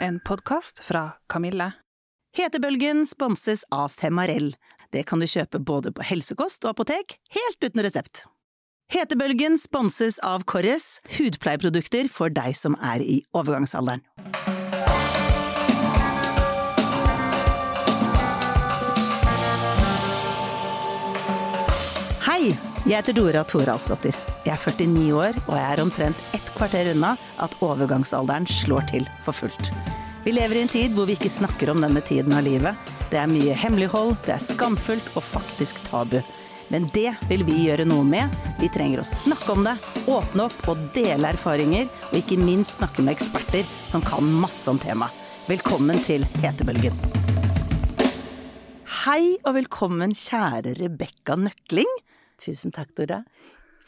en podkast fra Kamille. Hetebølgen sponses av Femarell. Det kan du kjøpe både på helsekost og apotek, helt uten resept. Hetebølgen sponses av Korres, hudpleieprodukter for deg som er i overgangsalderen. Jeg heter Dora Thoralsdottir. Jeg er 49 år, og jeg er omtrent ett kvarter unna at overgangsalderen slår til for fullt. Vi lever i en tid hvor vi ikke snakker om denne tiden av livet. Det er mye hemmelighold, det er skamfullt og faktisk tabu. Men det vil vi gjøre noe med. Vi trenger å snakke om det, åpne opp og dele erfaringer, og ikke minst snakke med eksperter som kan masse om temaet. Velkommen til Hetebølgen. Hei og velkommen, kjære Rebekka Nøkling. Tusen takk, Dora.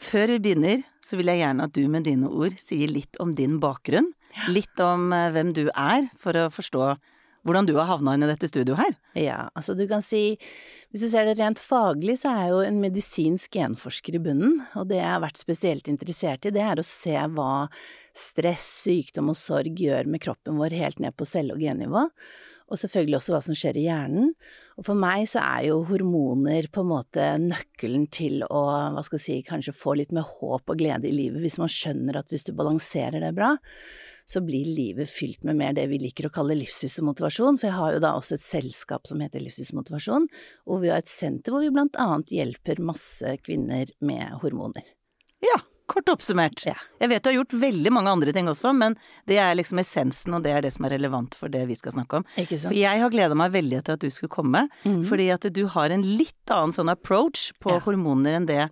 Før vi begynner, så vil jeg gjerne at du med dine ord sier litt om din bakgrunn. Litt om eh, hvem du er, for å forstå hvordan du har havna inn i dette studioet her. Ja, altså du kan si, hvis du ser det rent faglig, så er jeg jo en medisinsk genforsker i bunnen, og det jeg har vært spesielt interessert i, det er å se hva stress, sykdom og sorg gjør med kroppen vår helt ned på celle- og gennivå og selvfølgelig også hva som skjer i hjernen. Og for meg så er jo hormoner på en måte nøkkelen til å, hva skal jeg si, kanskje få litt mer håp og glede i livet, hvis man skjønner at hvis du balanserer det bra, så blir livet fylt med mer det vi liker å kalle livsstilsmotivasjon, for jeg har jo da også et selskap som heter Livsstilsmotivasjon, og vi har et senter hvor vi blant annet hjelper masse kvinner med hormoner. Ja, kort oppsummert. Ja. Jeg vet du har gjort veldig mange andre ting også, men det er liksom essensen, og det er det som er relevant for det vi skal snakke om. For jeg har gleda meg veldig til at du skulle komme, mm. fordi at du har en litt annen sånn approach på Ja. hormoner enn det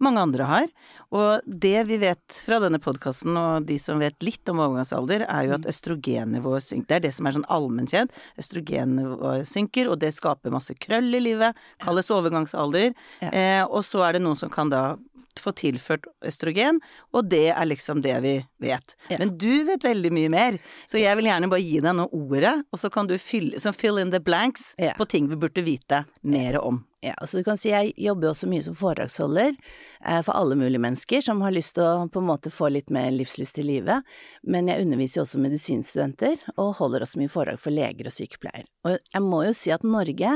mange andre har. Og det vi vet fra denne podkasten, og de som vet litt om overgangsalder, er jo at Mm. østrogennivået synker. Det er det som er sånn allmennkjent. Østrogennivået synker, og det skaper masse krøll i livet. Kalles overgangsalder. Ja. Eh, og så er det noen som kan da få tilført østrogen, og det er liksom det vi vet. Ja. Men du vet veldig mye mer, så jeg vil gjerne bare gi deg nå ordet, og så kan du fylle, fill in the blanks Ja. på ting vi burde vite mer om. Ja, så du kan si jeg jobber jo også mye som foredragsholder eh, for alle mulige mennesker som har lyst til å på en måte få litt mer livslyst i livet, men jeg underviser jo også medisinstudenter og holder også mye foredrag for leger og sykepleier. Og jeg må jo si at Norge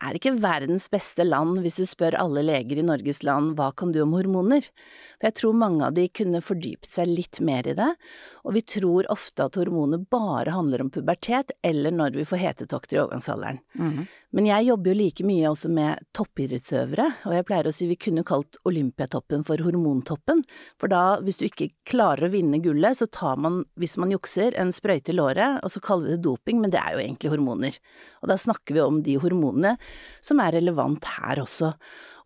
er ikke verdens beste land hvis du spør alle leger i Norges land hva kan du om hormoner? For jeg tror mange av de kunne fordypet seg litt mer i det, og vi tror ofte at hormoner bare handler om pubertet eller når vi får hetetokter i overgangsalderen. Men jeg jobber jo like mye også med toppidrettsøvere, og jeg pleier å si vi kunne kalt Olympiatoppen for hormontoppen, for da, hvis du ikke klarer å vinne gullet, så tar man, hvis man jukser, en sprøyte i låret, og så kaller vi det doping, men det er jo egentlig hormoner. Og da snakker vi om de hormonene som er relevant her også.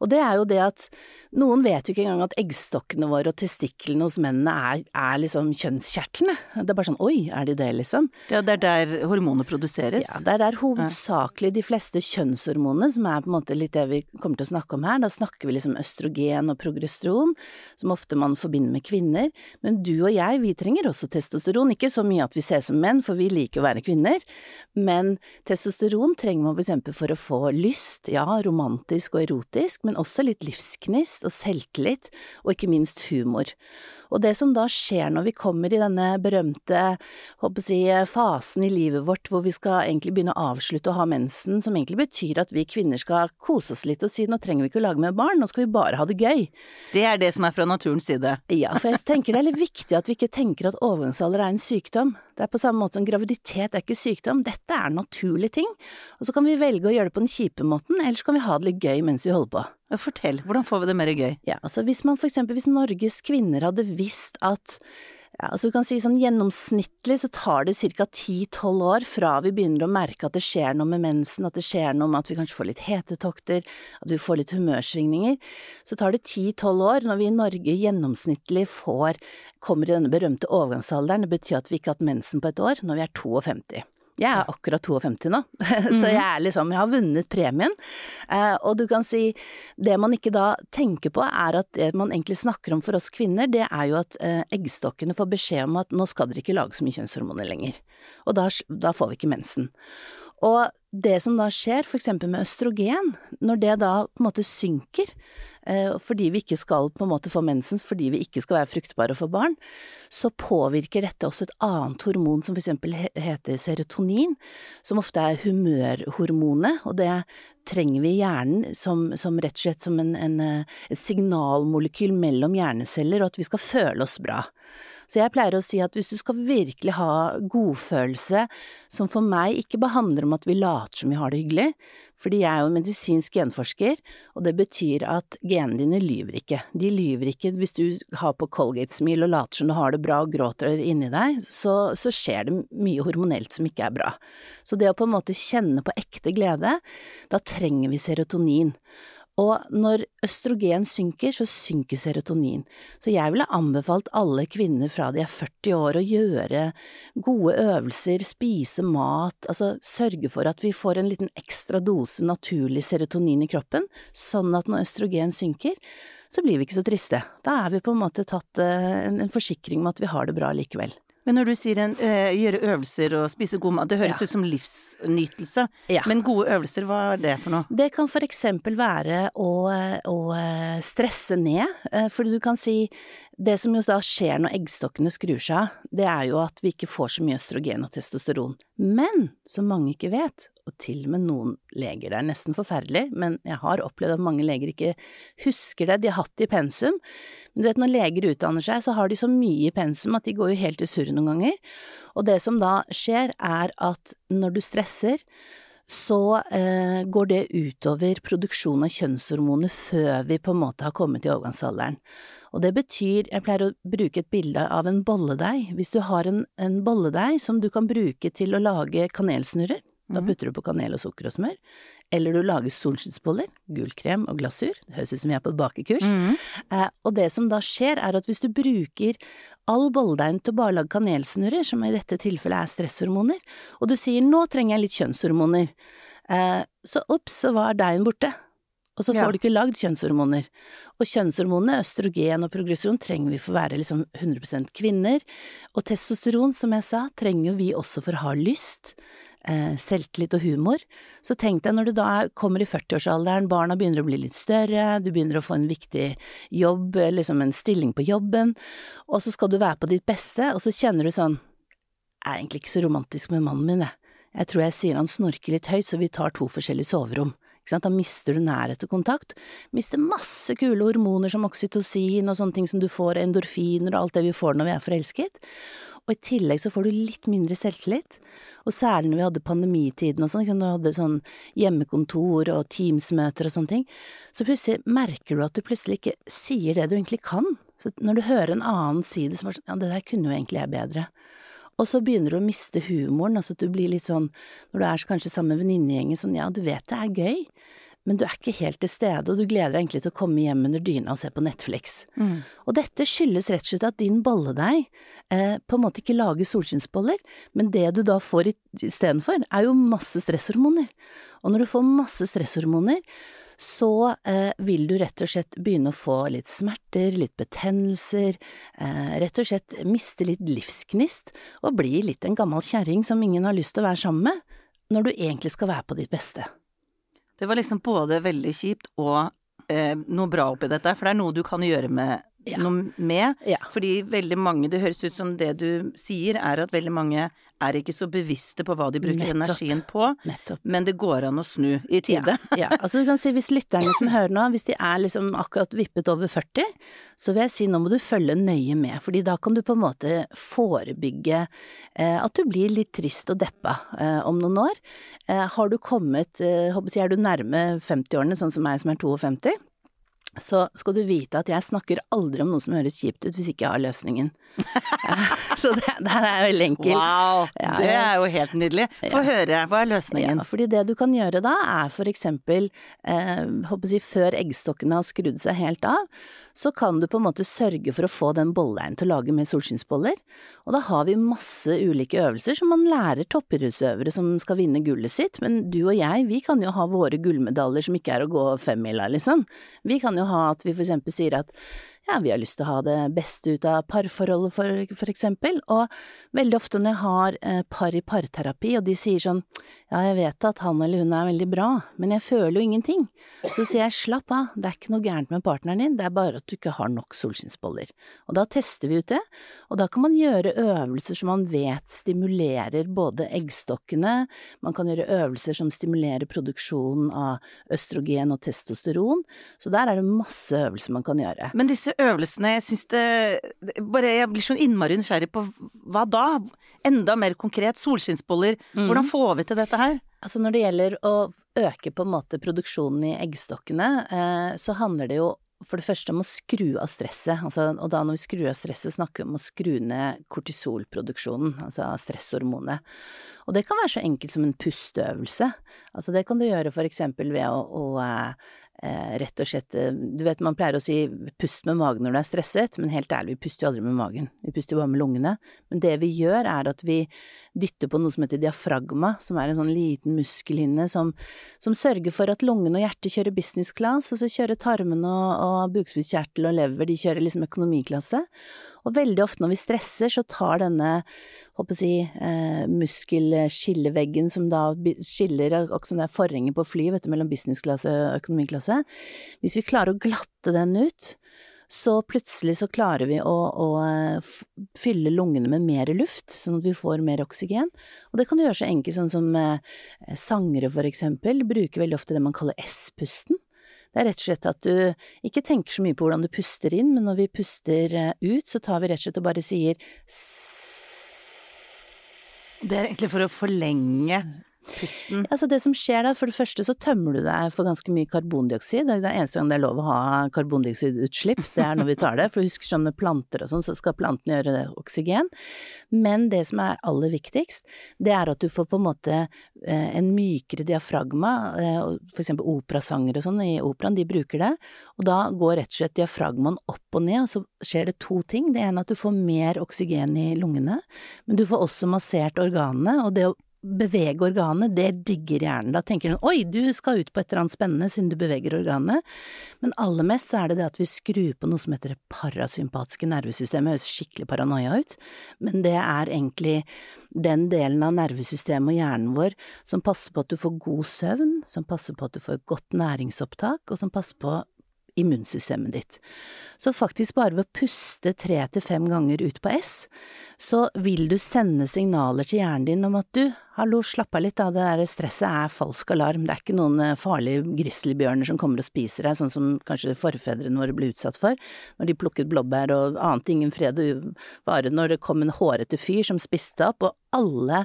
Og det er jo det at noen vet jo ikke engang at eggstokkene våre og testiklene hos mennene er, er liksom kjønnskjertlene. Det er bare sånn oi, er de det, liksom? Ja, det er der hormonene produseres. Ja, det er der hovedsakelig de fleste kjønnshormonene, som er på en måte litt det vi kommer til å snakke om her. Da snakker vi liksom østrogen og progesteron, som ofte man forbinder med kvinner. Men du og jeg, vi trenger også testosteron. Ikke så mye at vi ser som menn, for vi liker å være kvinner. Men testosteron trenger man for eksempel for å få lyst, ja, romantisk og erotisk, men også litt livsgnist og selvtillit, og ikke minst humor. Og det som da skjer når vi kommer i denne berømte, jeg, fasen i livet vårt hvor vi skal egentlig begynne å avslutte å ha mensen, som egentlig betyr at vi kvinner skal kose oss litt og si nå trenger vi ikke å lage mer barn, nå skal vi bare ha det gøy. Det er det som er fra naturens side. Ja, for jeg tenker det er litt viktig at vi ikke tenker at overgangsalder er en sykdom. Det er på samme måte som graviditet er ikke sykdom, dette er naturlige ting. Og så kan vi velge å gjøre det på den kjipe måten, eller så kan vi ha det litt gøy mens vi holder på. Fortell, hvordan får vi det mer gøy? Ja, altså hvis man for eksempel, hvis Norges kvinner hadde visst at ja, altså du kan si sånn Gjennomsnittlig så tar det ca. 10-12 år fra vi begynner å merke at det skjer noe med mensen, at det skjer noe med at vi kanskje får litt hetetokter, at vi får litt humørsvingninger. Så tar det 10-12 år når vi i Norge gjennomsnittlig får, kommer i denne berømte overgangsalderen. Det betyr at vi ikke har hatt mensen på et år når vi er 52. Jeg er akkurat 52 nå, så jeg er liksom, jeg har vunnet premien. Eh, og du kan si, det man ikke da tenker på er at det man egentlig snakker om for oss kvinner, det er jo at eh, eggstokkene får beskjed om at nå skal dere ikke lage så mye kjønnshormoner lenger. Og da, da får vi ikke mensen. Og det som da skjer, eksempel med østrogen, når det da på en måte synker, eh, fordi vi ikke skal på en måte få mensen, fordi vi ikke skal være fruktbare og få barn, så påvirker dette også et annet hormon som eksempel heter serotonin, som ofte er humørhormonet, og det trenger vi i hjernen som, som, rett og slett som en, en, eh, et signalmolekyl mellom hjerneceller, og at vi skal føle oss bra. Så jeg pleier å si at hvis du skal virkelig ha godfølelse, som for meg ikke bare handler om at vi later som vi har det hyggelig, fordi jeg er jo medisinsk genforsker, og det betyr at genene dine lyver ikke. De lyver ikke hvis du har på Colgate-smil og later som du har det bra og gråter inni deg, så, så skjer det mye hormonelt som ikke er bra. Så det å på en måte kjenne på ekte glede, da trenger vi serotonin. Og når østrogen synker, så synker serotonin. Så jeg ville anbefalt alle kvinner fra de er 40 år å gjøre gode øvelser, spise mat, altså sørge for at vi får en liten ekstra dose naturlig serotonin i kroppen, sånn at når østrogen synker, så blir vi ikke så triste. Da er vi på en måte tatt eh, en, en forsikring om at vi har det bra likevel. Men når du sier en, øh, gjøre øvelser og spise god mat, det høres ja. ut som livsnytelse. Ja. Men gode øvelser, hva er det for noe? Det kan for eksempel være å, å eh, stresse ned, Fordi for du kan si det som jo da skjer når eggstokkene skrur seg av, det er jo at vi ikke får så mye østrogen og testosteron. Men, som mange ikke vet, og til og med noen leger, det er nesten forferdelig, men jeg har opplevd at mange leger ikke husker det, de har hatt det i pensum. Men du vet, når leger utdanner seg, så har de så mye i pensum at de går jo helt i surr noen ganger. Og det som da skjer, er at når du stresser, så eh, går det utover produksjon av kjønnshormoner før vi på en måte har kommet i overgangsalderen. Og det betyr, jeg pleier å bruke et bilde av en bolledeig. Hvis du har en, en bolledeig som du kan bruke til å lage kanelsnurrer, da mhm. putter du på kanel og sukker og smør. Eller du lager solskinnsboller, gullkrem og glasur. Det høres ut som vi er på bakekurs. Mm. Eh, og det som da skjer, er at hvis du bruker all bolledeigen til å bare lage kanelsnurrer, som i dette tilfellet er stresshormoner, og du sier nå trenger jeg litt kjønnshormoner, eh, så ops, så var deigen borte og så får ja. du ikke lagd kjønnshormoner. Og kjønnshormonene, østrogen og progresjon, trenger vi for å være liksom 100% kvinner. Og testosteron, som jeg sa, trenger jo vi også for å ha lyst, selvtillit og humor. Så tenk deg når du da kommer i 40-årsalderen, barna begynner å bli litt større, du begynner å få en viktig jobb, liksom en stilling på jobben, og så skal du være på ditt beste, og så kjenner du sånn, jeg er egentlig ikke så romantisk med mannen min, jeg. Jeg tror jeg sier han snorker litt høyt, så vi tar to forskjellige soverom. Da mister du nærhet og kontakt. Mister masse kule hormoner som oksytocin og sånne ting som du får, endorfiner og alt det vi får når vi er forelsket. Og i tillegg så får du litt mindre selvtillit. Og særlig når vi hadde pandemitiden og sånn, når vi hadde sånn hjemmekontor og Teams-møter og sånne ting, så plutselig merker du at du plutselig ikke sier det du egentlig kan. Så når du hører en annen si det, så bare sånn, ja, det der kunne jo egentlig jeg bedre. Og så begynner du å miste humoren, altså at du blir litt sånn, når du er kanskje sammen med venninnegjengen, sånn ja, du vet det er gøy, men du er ikke helt til stede, og du gleder deg egentlig til å komme hjem under dyna og se på Netflix. Mm. Og dette skyldes rett og slett at din bolledeig eh, på en måte ikke lager solskinnsboller, men det du da får istedenfor, er jo masse stresshormoner. Og når du får masse stresshormoner, så eh, vil du rett og slett begynne å få litt smerter, litt betennelser, eh, rett og slett miste litt livsgnist og bli litt en gammel kjerring som ingen har lyst til å være sammen med, når du egentlig skal være på ditt beste. Det var liksom både veldig kjipt og eh, noe bra oppi dette, for det er noe du kan gjøre med ja. noe med. Ja. Fordi veldig mange Det høres ut som det du sier, er at veldig mange er ikke så bevisste på hva de bruker Nettopp. energien på. Nettopp. Men det går an å snu i tide. Ja, ja. altså du kan si hvis lytterne som hører nå, hvis de er liksom akkurat vippet over 40, så vil jeg si nå må du følge nøye med, fordi da kan du på en måte forebygge eh, at du blir litt trist og deppa eh, om noen år. Eh, har du kommet, eh, håper jeg, er du nærme 50-årene, sånn som meg som er 52? Så skal du vite at jeg snakker aldri om noe som høres kjipt ut hvis ikke jeg har løsningen. så det, her er veldig enkelt. Wow, ja, det er jo helt nydelig. Få ja. høre, hva er løsningen? Ja, fordi det du kan gjøre da, er for eksempel, eh, håper jeg, før eggstokkene har skrudd seg helt av, så kan du på en måte sørge for å få den bolledeigen til å lage med solskinnsboller. Og da har vi masse ulike øvelser som man lærer toppidrettsøvere som skal vinne gullet sitt, men du og jeg, vi kan jo ha våre gullmedaljer som ikke er å gå femmila, liksom. Vi kan jo ha at vi for eksempel sier at ja, vi har lyst til å ha det beste ut av parforholdet, for, for eksempel. Og veldig ofte når jeg har eh, par i parterapi, og de sier sånn ja, jeg vet at han eller hun er veldig bra, men jeg føler jo ingenting. Så sier jeg slapp av, det er ikke noe gærent med partneren din, det er bare at du ikke har nok solskinnsboller. Og da tester vi ut det, og da kan man gjøre øvelser som man vet stimulerer både eggstokkene, man kan gjøre øvelser som stimulerer produksjonen av østrogen og testosteron, så der er det masse øvelser man kan gjøre. Men disse øvelsene, jeg syns det Bare jeg blir så innmari nysgjerrig på hva da? Enda mer konkret, solskinnsboller. Mm. Hvordan får vi til dette her? Altså når det gjelder å øke på en måte produksjonen i eggstokkene, eh, så handler det jo for det første om å skru av stresset, altså, og da når vi skrur av stresset, snakker vi om å skru ned kortisolproduksjonen, altså stresshormonet. Og det kan være så enkelt som en pusteøvelse. Altså det kan du gjøre for eksempel ved å, å eh, rett og slett eh, Du vet man pleier å si pust med magen når du er stresset, men helt ærlig, vi puster jo aldri med magen, vi puster jo bare med lungene. Men det vi gjør er at vi dytter på noe som heter diafragma, som er en sånn liten muskelhinne som, som sørger for at lungene og hjertet kjører business class, og så kjører tarmene og, og bukspyttkjertel og lever, de kjører liksom økonomiklasse. Og veldig ofte når vi stresser, så tar denne, håper jeg, eh, muskelskilleveggen som da skiller, akkurat som det er forhenget på fly, vet du, mellom businessklasse og økonomiklasse, hvis vi klarer å glatte den ut, så plutselig så klarer vi å, å fylle lungene med mer luft, sånn at vi får mer oksygen. Og det kan du gjøre så enkelt sånn som eh, sangere for eksempel, bruker veldig ofte det man kaller S-pusten. Det er rett og slett at du ikke tenker så mye på hvordan du puster inn, men når vi puster eh, ut, så tar vi rett og slett og bare sier Det er egentlig for å forlenge Pusten. Altså det som skjer da, for det første så tømmer du deg for ganske mye karbondioksid. Det er eneste gang det er lov å ha karbondioksidutslipp, det er når vi tar det. For husk sånn med planter og sånn, så skal plantene gjøre det oksygen. Men det som er aller viktigst, det er at du får på en måte eh, en mykere diafragma. Eh, for eksempel operasangere og sånn i operaen, de bruker det. Og da går rett og slett diafragmaen opp og ned, og så skjer det to ting. Det ene er at du får mer oksygen i lungene, men du får også massert organene. og det å bevege organet, det digger hjernen. Da tenker den oi, du skal ut på et eller annet spennende siden du beveger organet. Men aller mest så er det det at vi skrur på noe som heter det parasympatiske nervesystemet. Det høres skikkelig paranoia ut, men det er egentlig den delen av nervesystemet og hjernen vår som passer på at du får god søvn, som passer på at du får godt næringsopptak, og som passer på immunsystemet ditt. Så faktisk bare ved å puste tre til fem ganger ut på S, så vil du sende signaler til hjernen din om at du, hallo, slapp av litt da, det der stresset er falsk alarm, det er ikke noen eh, farlige grizzlybjørner som kommer og spiser deg, sånn som kanskje forfedrene våre ble utsatt for når de plukket blåbær og ante ingen fred og uvare når det kom en hårete fyr som spiste opp, og alle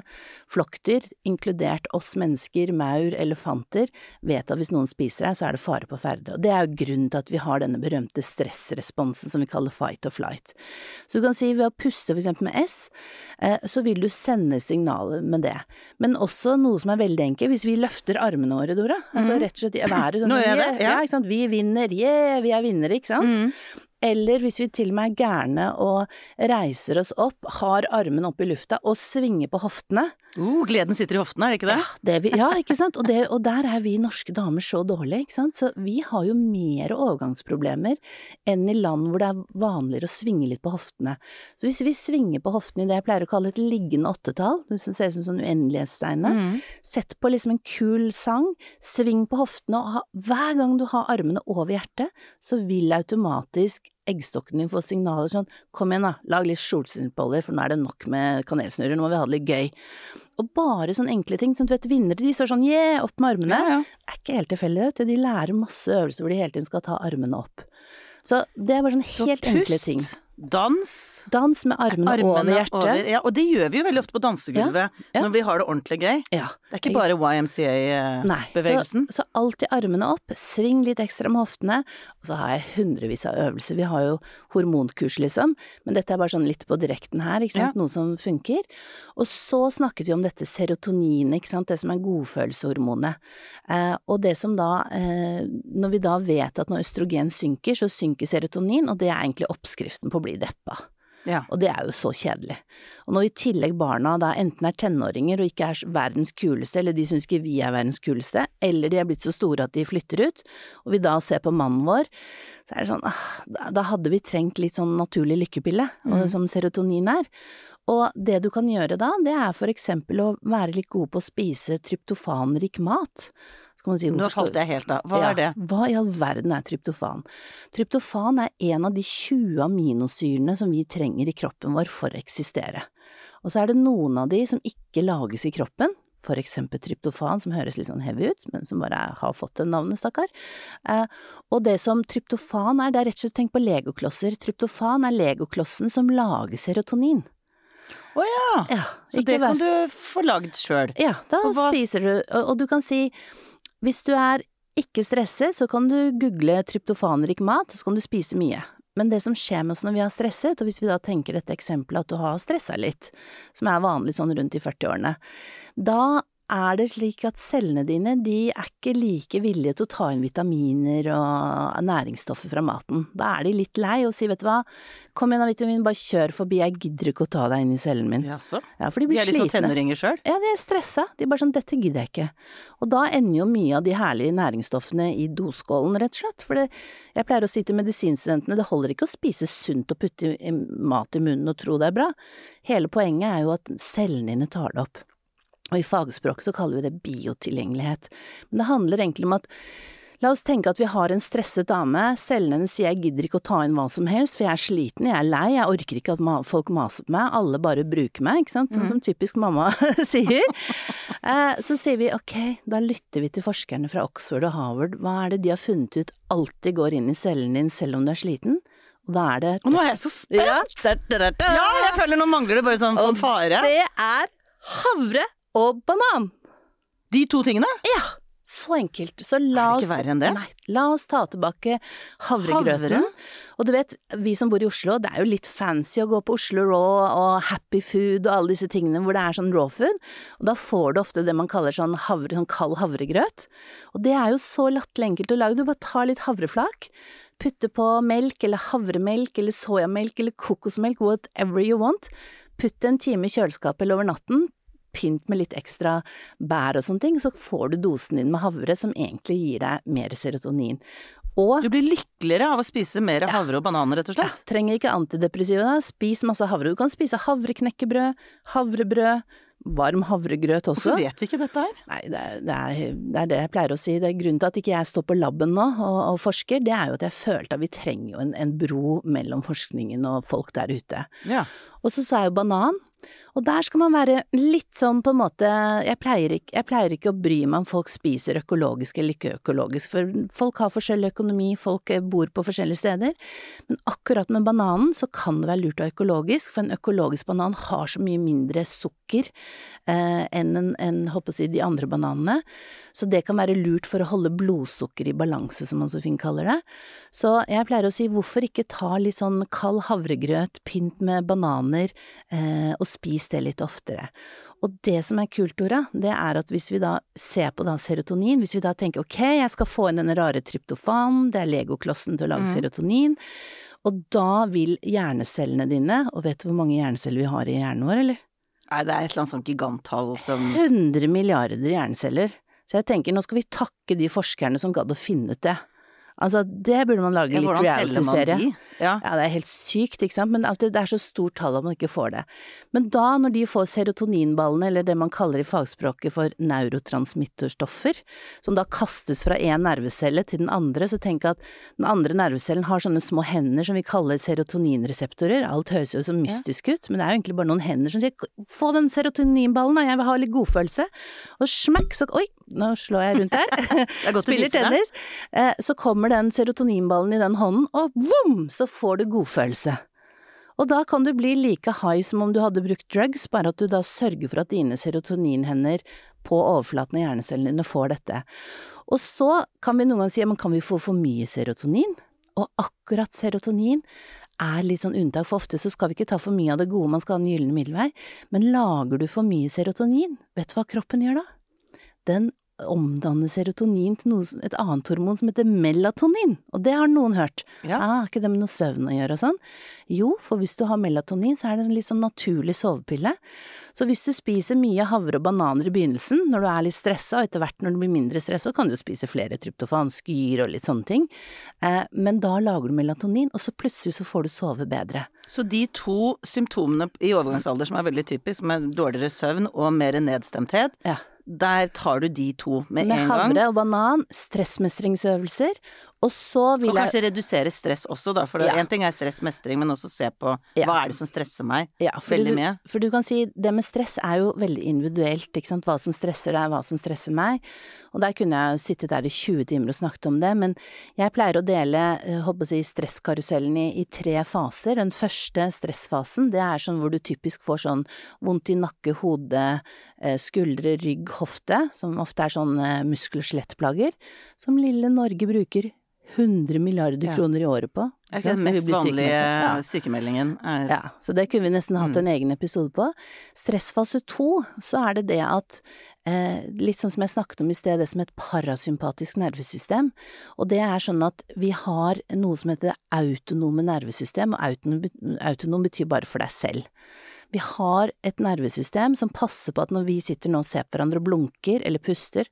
flokkdyr, inkludert oss mennesker, maur, elefanter, vet at hvis noen spiser deg, så er det fare på ferde. Og det er jo grunnen til at vi har denne berømte stressresponsen som vi kaller fight or flight. Så du kan si ved å pusse for eksempel med S, eh, så vil du sende signaler med det. Men også noe som er veldig enkelt, hvis vi løfter armene våre, Dora. Altså mhm. rett og slett været sånn Nå gjør jeg det, ja. ikke sant. Vi vinner, yeah, vi er vinnere, ikke sant. Mm. Eller hvis vi til og med er gærne og reiser oss opp, har armene opp i lufta og svinger på hoftene. Uh, gleden sitter i hoftene, er det ikke det? Ja, det vi, ja ikke sant. Og, det, og, der er vi norske damer så dårlige, ikke sant. Så vi har jo mer overgangsproblemer enn i land hvor det er vanligere å svinge litt på hoftene. Så hvis vi svinger på hoftene i det jeg pleier å kalle et liggende åttetall, det ser ut som sånn uendelighetstegnet, mm. sett på liksom en kul sang, sving på hoftene, og ha, hver gang du har armene over hjertet, så vil automatisk eggstokken din får signaler sånn kom igjen da, lag litt solskinnsboller, for nå er det nok med kanelsnurrer, nå må vi ha det litt gøy. Og bare sånne enkle ting, sånn, du vet vinnere de står sånn yeah, opp med armene. Ja, ja. Det er ikke helt tilfeldig, vet du, de lærer masse øvelser hvor de hele tiden skal ta armene opp. Så det er bare sånne helt enkle ting. Dans. Dans med armene, armene over hjertet. Over, ja, og det gjør vi jo veldig ofte på dansegulvet ja, ja. når vi har det ordentlig gøy. Ja. Det er ikke bare YMCA-bevegelsen. Så, så, alltid armene opp, sving litt ekstra med hoftene, og så har jeg hundrevis av øvelser. Vi har jo hormonkurs, liksom, men dette er bare sånn litt på direkten her, ikke sant, noe som funker. Og så snakket vi om dette serotoninet, ikke sant, det som er godfølelseshormonet. Eh, og det som da, eh, når vi da vet at når østrogen synker, så synker serotonin, og det er egentlig oppskriften på å bli bli deppa. Ja. Og det er jo så kjedelig. Og når i tillegg barna da enten er tenåringer og ikke er verdens kuleste, eller de syns ikke vi er verdens kuleste, eller de er blitt så store at de flytter ut, og vi da ser på mannen vår, så er det sånn ah, da, hadde vi trengt litt sånn naturlig lykkepille, og, som serotonin er. Og det du kan gjøre da, det er for eksempel å være litt god på å spise tryptofanrik mat. Si, Nå falt jeg helt av. Hva ja, er det? Hva i all verden er tryptofan? Tryptofan er en av de 20 aminosyrene som vi trenger i kroppen vår for å eksistere. Og så er det noen av de som ikke lages i kroppen, for eksempel tryptofan, som høres litt sånn heavy ut, men som bare har fått det navnet, stakkar. Eh, og det som tryptofan er, det er rett og slett tenk på legoklosser. Tryptofan er legoklossen som lager serotonin. Å ja. Ja, Så det vær- kan du få lagd sjøl. Ja, da hva- spiser du, og, og du kan si hvis du er ikke stresset, så kan du google tryptofanrik mat, så kan du spise mye. Men det som skjer med oss når vi har stresset, og hvis vi da tenker dette eksempelet at du har stressa litt, som er vanlig sånn rundt i 40-årene, da er det slik at cellene dine de er ikke like villige til å ta inn vitaminer og næringsstoffer fra maten. Da er de litt lei og sier vet du hva, kom igjen da vitamin, bare kjør forbi, jeg gidder ikke å ta deg inn i cellen min. Jaså? Ja, for de De blir er sånn slitne. tenåringer sjøl? Ja, de er stressa. De er bare sånn 'dette gidder jeg ikke'. Og da ender jo mye av de herlige næringsstoffene i doskålen, rett og slett. For det, jeg pleier å si til medisinstudentene det holder ikke å spise sunt og putte mat i munnen og tro det er bra. Hele poenget er jo at cellene dine tar det opp. Og i fagspråket så kaller vi det biotilgjengelighet. Men det handler egentlig om at La oss tenke at vi har en stresset dame, cellene hennes sier jeg gidder ikke å ta inn hva som helst, for jeg er sliten, jeg er lei, jeg orker ikke at folk maser på meg, alle bare bruker meg, ikke sant, sånn som typisk mamma sier. Eh, så sier vi ok, da lytter vi til forskerne fra Oxford og Harvard, hva er det de har funnet ut alltid går inn i cellen din selv om du er sliten? Og da er det Og nå er jeg så spent! ja, jeg føler nå mangler det bare sånn Og fanfare. Det er havre og banan. De to tingene? Ja, så enkelt. Så la Er det ikke verre enn det? Nei, la oss ta tilbake havregrøten. Havre? Og du vet, vi som bor i Oslo, det er jo litt fancy å gå på Oslo Raw og Happy Food og alle disse tingene hvor det er sånn raw food. Og da får du ofte det man kaller sånn, havre, sånn kald havregrøt. Og det er jo så latterlig enkelt å lage. Du bare tar litt havreflak, putter på melk eller havremelk eller soyamelk eller kokosmelk, whatever you want. Putt en time i kjøleskapet eller over natten. Pynt med litt ekstra bær og sånne ting, så får du dosen din med havre som egentlig gir deg mer serotonin. Og Du blir lykkeligere av å spise mer havre og bananer, rett og slett? ja, trenger ikke antidepressiva da, spis masse havre. Du kan spise havreknekkebrød, havrebrød, varm havregrøt også. Hvorfor vet vi ikke dette her? Nei, det er, det, er, det er det jeg pleier å si. Det er Grunnen til at ikke jeg står på laben nå og, og forsker, det er jo at jeg følte at vi trenger jo en, en bro mellom forskningen og folk der ute. Ja. Og så sa jeg jo banan. Og der skal man være litt sånn på en måte jeg pleier, ikke, jeg pleier ikke å bry meg om folk spiser økologisk eller ikke økologisk, for folk har forskjellig økonomi, folk eh, bor på forskjellige steder. Men akkurat med bananen så kan det være lurt å ha økologisk, for en økologisk banan har så mye mindre sukker eh, enn en, en, håper jeg, de andre bananene. Så det kan være lurt for å holde blodsukker i balanse, som man så fint kaller det. Så jeg pleier å si hvorfor ikke ta litt sånn kald havregrøt, pynt med bananer, eh, og spis det litt oftere. Og det som er kult, Dora, det er at hvis vi da ser på da serotonin, hvis vi da tenker ok, jeg skal få inn denne rare tryptofan, det er legoklossen til å lage serotonin, og da vil hjernecellene dine, og vet du hvor mange hjerneceller vi har i hjernen vår, eller? Nei, det er et eller annet sånt giganttall som 100 milliarder hjerneceller. Så jeg tenker nå skal vi takke de forskerne som gadd å finne ut det. Altså, det burde man lage Ja, litt Hvordan teller man de? Ja. Ja, det er helt sykt, ikke sant, men det er så stort tall at man ikke får det. Men da, når de får serotoninballene, eller det man kaller i fagspråket for neurotransmitterstoffer, som da kastes fra én nervecelle til den andre, så tenk at den andre nervecellen har sånne små hender som vi kaller serotoninreseptorer. Alt høres jo så mystisk ut, men det er jo egentlig bare noen hender som sier få den serotoninballen, da, jeg vil ha litt godfølelse. Og smekk, så oi, nå slår jeg rundt her. Er Spiller tennis. Eh, så kommer den serotoninballen i den hånden, og vom, så får du godfølelse. Og da kan du bli like high som om du hadde brukt drugs, bare at du da sørger for at dine serotoninhender på overflaten av hjernecellene dine får dette. Og så kan vi noen ganger si, men kan vi få for mye serotonin? Og akkurat serotonin er litt sånn unntak, for ofte så skal vi ikke ta for mye av det gode, man skal ha den gylne middelvei. Men lager du for mye serotonin, vet du hva kroppen gjør da? Den omdanne serotonin til noe, et annet hormon som heter melatonin, og det har noen hørt. Ja. Ah, har ikke det med noe søvn å gjøre og sånn? Jo, for hvis du har melatonin, så er det en litt sånn naturlig sovepille. Så hvis du spiser mye havre og bananer i begynnelsen, når du er litt stressa, og etter hvert når du blir mindre stressa, kan du spise flere tryptofan, skyr og litt sånne ting, eh, men da lager du melatonin, og så plutselig så får du sove bedre. Så de to symptomene i overgangsalder som er veldig typisk, er dårligere søvn og mer nedstemthet, Ja. Der tar du de to med, Med en gang. Med havre og banan, stressmestringsøvelser, og så vil Og jeg kanskje redusere stress også, da. For Ja. ting er stressmestring, men også se på Ja. hva er det som stresser meg Ja, for mye. du. For du kan si, det med stress er jo veldig individuelt, ikke sant, hva som stresser deg, hva som stresser meg, og der kunne jeg jo sittet der i 20 timer og snakket om det, men jeg pleier å dele, eh, håper å si, stresskarusellen i, i tre faser. Den første stressfasen, det er sånn hvor du typisk får sånn vondt i nakke, hode, eh, skuldre, rygg, hofte, som ofte er sånn eh, muskel- og skjelettplager, som lille Norge bruker 100 milliarder Ja. kroner i året på. Det Er den mest vanlige Ja. sykemeldingen er Ja, så det kunne vi nesten hatt en egen episode på. Stressfase to, så er det det at eh, Litt sånn som jeg snakket om i sted, det som et parasympatisk nervesystem. Og det er sånn at vi har noe som heter autonome nervesystem, og autonom, autonom betyr bare for deg selv. Vi har et nervesystem som passer på at når vi sitter nå og ser på hverandre og blunker eller puster,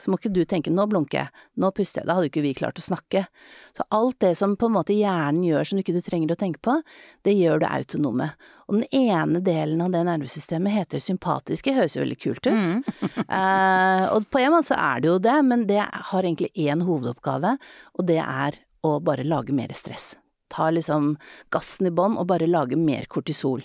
så må ikke du tenke nå blunker jeg, nå puster jeg, da hadde ikke vi klart å snakke. Så alt det som på en måte hjernen gjør som du ikke trenger å tenke på, det gjør du autonome. Og den ene delen av det nervesystemet heter sympatiske, høres jo veldig kult ut. eh, og på en måte så er det jo det, men det har egentlig én hovedoppgave, og det er å bare lage mer stress. Ta liksom gassen i bånn og bare lage mer kortisol.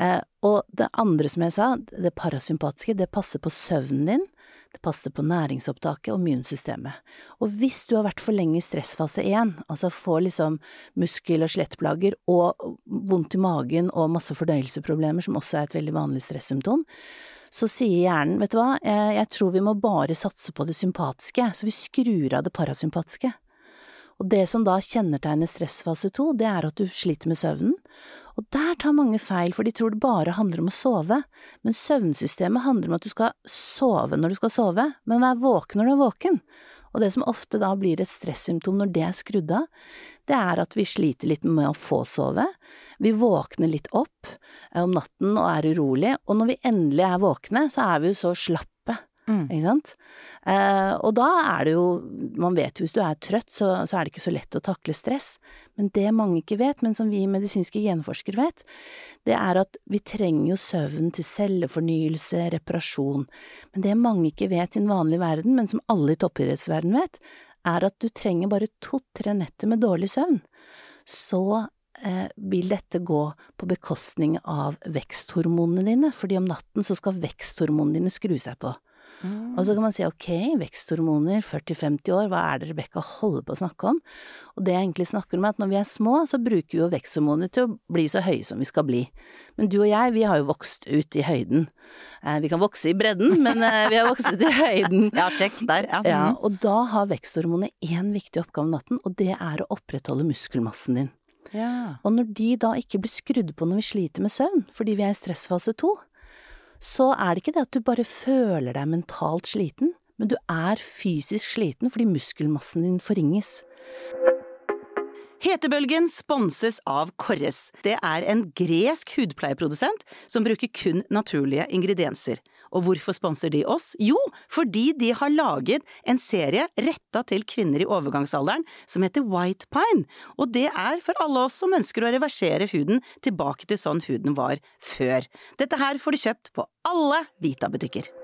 Eh, og det andre som jeg sa, det parasympatiske, det passer på søvnen din, det passer på næringsopptaket og immunsystemet. Og hvis du har vært for lenge i stressfase 1, altså får liksom muskel- og skjelettplager og vondt i magen og masse fordøyelsesproblemer, som også er et veldig vanlig stressymptom, så sier hjernen, vet du hva, jeg, jeg tror vi må bare satse på det sympatiske, så vi skrur av det parasympatiske. Og det som da kjennetegner stressfase to, det er at du sliter med søvnen. Og der tar mange feil, for de tror det bare handler om å sove. Men søvnsystemet handler om at du skal sove når du skal sove, men være våken når du er våken. Og det som ofte da blir et stressymptom når det er skrudd av, det er at vi sliter litt med å få sove. Vi våkner litt opp eh, om natten og er urolig, og når vi endelig er våkne, så er vi jo så slappe. Mm. Ikke sant? Eh, og da er det jo, man vet jo hvis du er trøtt, så, så er det ikke så lett å takle stress. Men det mange ikke vet, men som vi medisinske genforskere vet, det er at vi trenger jo søvn til cellefornyelse, reparasjon. Men det mange ikke vet i den vanlige verden, men som alle i toppidrettsverdenen vet, er at du trenger bare to–tre netter med dårlig søvn. Så eh, vil dette gå på bekostning av veksthormonene dine, fordi om natten så skal veksthormonene dine skru seg på. Mm. Og så kan man si ok, veksthormoner, 40–50 år, hva er det Rebekka holder på å snakke om? Og det jeg egentlig snakker om er at når vi er små, så bruker vi jo veksthormoner til å bli så høye som vi skal bli. Men du og jeg, vi har jo vokst ut i høyden. Eh, vi kan vokse i bredden, men eh, vi har vokst ut i høyden. Ja, check der, ja. Ja, Mm. og da har veksthormonet én viktig oppgave om natten, og det er å opprettholde muskelmassen din. ja. Og når de da ikke blir skrudd på når vi sliter med søvn, fordi vi er i stressfase to, så er det ikke det at du bare føler deg mentalt sliten, men du er fysisk sliten fordi muskelmassen din forringes. Hetebølgen sponses av Korres. Det er en gresk hudpleieprodusent som bruker kun naturlige ingredienser. Og hvorfor sponser de oss? Jo, fordi de har laget en serie retta til kvinner i overgangsalderen som heter White Pine. Og det er for alle oss som ønsker å reversere huden tilbake til sånn huden var før. Dette her får du kjøpt på alle Vita-butikker.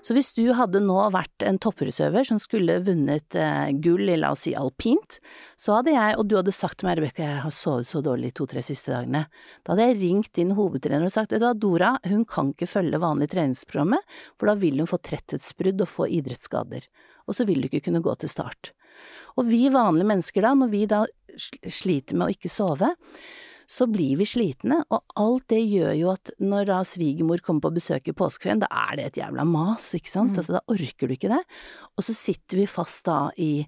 Så hvis du hadde nå vært en topprussøver som skulle vunnet eh, gull i la oss si alpint, så hadde jeg, og du hadde sagt til meg Rebekka jeg har sovet så dårlig de to–tre siste dagene, da hadde jeg ringt din hovedtrener og sagt vet du hva Dora, hun kan ikke følge vanlig treningsprogrammet, for da vil hun få tretthetsbrudd og få idrettsskader, og så vil du ikke kunne gå til start. Og vi vanlige mennesker da, når vi da sliter med å ikke sove, så blir vi slitne, og alt det gjør jo at når da svigermor kommer på besøk i påskeferien, da er det et jævla mas, ikke sant, altså da orker du ikke det, og så sitter vi fast da i,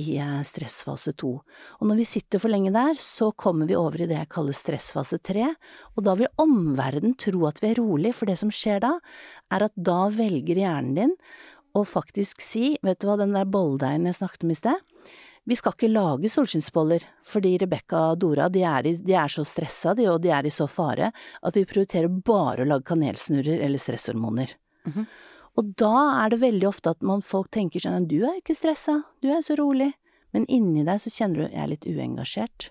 i eh, stressfase to, og når vi sitter for lenge der, så kommer vi over i det jeg kaller stressfase tre, og da vil omverdenen tro at vi er rolig, for det som skjer da, er at da velger hjernen din å faktisk si, vet du hva, den der bolledeigen jeg snakket om i sted, vi skal ikke lage solskinnsboller, fordi Rebekka og Dora de er, i, de er, så stressa de, og de er i så fare, at vi prioriterer bare å lage kanelsnurrer eller stresshormoner. Mm -hmm. Og da er det veldig ofte at man, folk tenker sånn du er ikke stressa, du er så rolig, men inni deg så kjenner du jeg er litt uengasjert.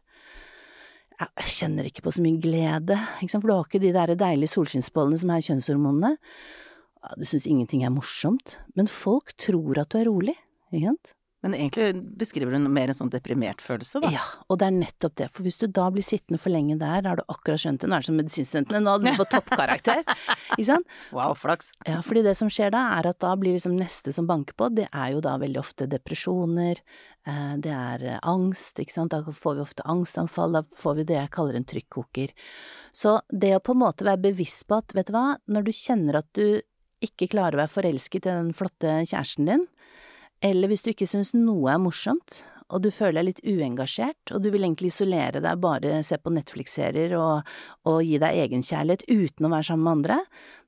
Jeg kjenner ikke på så mye glede, for du har ikke de der deilige solskinnsbollene som er kjønnshormonene. Du syns ingenting er morsomt, men folk tror at du er rolig, ikke sant? Men egentlig beskriver du mer en sånn deprimert følelse, da? Ja, og det er nettopp det, for hvis du da blir sittende for lenge der, da har du akkurat skjønt det, nå er det som medisinstudentene, nå hadde du fått toppkarakter, ikke sant? Wow, flaks. Ja, fordi det som skjer da, er at da blir liksom neste som banker på, det er jo da veldig ofte depresjoner, eh, det er angst, ikke sant, da får vi ofte angstanfall, da får vi det jeg kaller en trykkoker. Så det å på en måte være bevisst på at, vet du hva, når du kjenner at du ikke klarer å være forelsket i den flotte kjæresten din, eller hvis du ikke syns noe er morsomt, og du føler deg litt uengasjert, og du vil egentlig isolere deg, bare se på Netflix-serier og, og, gi deg egenkjærlighet uten å være sammen med andre,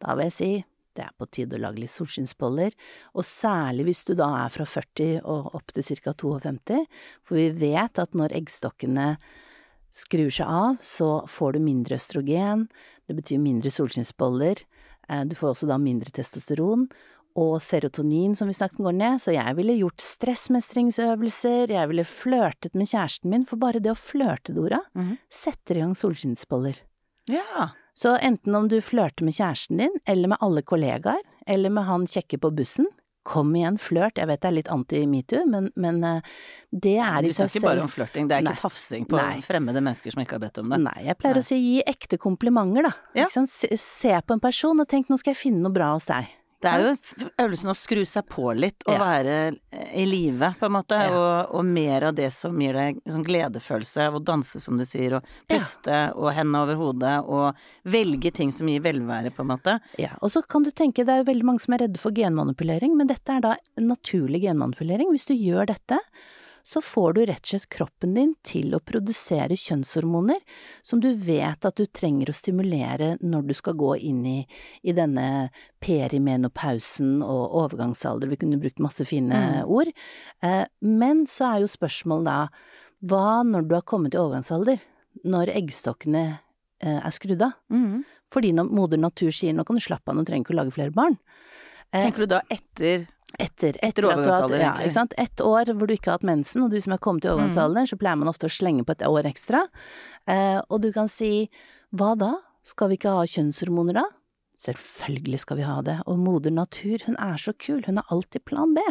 da vil jeg si det er på tide å lage litt solskinnsboller, og særlig hvis du da er fra 40 og opp til ca. 52, for vi vet at når eggstokkene skrur seg av, så får du mindre østrogen, det betyr mindre solskinnsboller, eh, du får også da mindre testosteron, og serotonin som vi snakket går ned, så jeg ville gjort stressmestringsøvelser, jeg ville flørtet med kjæresten min, for bare det å flørte, Dora, mm. setter i gang solskinnsboller. Ja. Så enten om du flørter med kjæresten din, eller med alle kollegaer, eller med han kjekke på bussen, Kom igjen, flørt. Jeg vet det er litt anti-metoo, men, men, eh, det er i seg selv Du snakker bare om flørting, det er ikke tafsing på Nei. fremmede mennesker som ikke har bedt om det. Nei, jeg pleier Nei. å si gi ekte komplimenter, da. Ja. Se på en person og tenk nå skal jeg finne noe bra hos deg. Det er jo øvelsen å skru seg på litt og ja. være i live, på en måte, ja. og, og, mer av det som gir deg sånn gledefølelse av å danse, som du sier, og puste ja. og hendene over hodet, og velge ting som gir velvære, på en måte. Ja, og så kan du tenke, det er jo veldig mange som er redde for genmanipulering, men dette er da naturlig genmanipulering. Hvis du gjør dette, så får du rett og slett kroppen din til å produsere kjønnshormoner som du vet at du trenger å stimulere når du skal gå inn i, i denne perimenopausen og overgangsalder, vi kunne brukt masse fine mm. ord, eh, men så er jo spørsmålet da, hva når du har kommet i overgangsalder, når eggstokkene eh, er skrudd av? Mm. Fordi når moder natur sier nå kan du slappe av, nå trenger du ikke å lage flere barn. Eh, Tenker du da etter etter, etter, overgangsalder, ja, ikke sant. Ett år hvor du ikke har hatt mensen, og du som er kommet i overgangsalderen, mm. så pleier man ofte å slenge på et år ekstra. Eh, og du kan si hva da, skal vi ikke ha kjønnshormoner da? Selvfølgelig skal vi ha det, og moder natur, hun er så kul, hun har alltid plan B.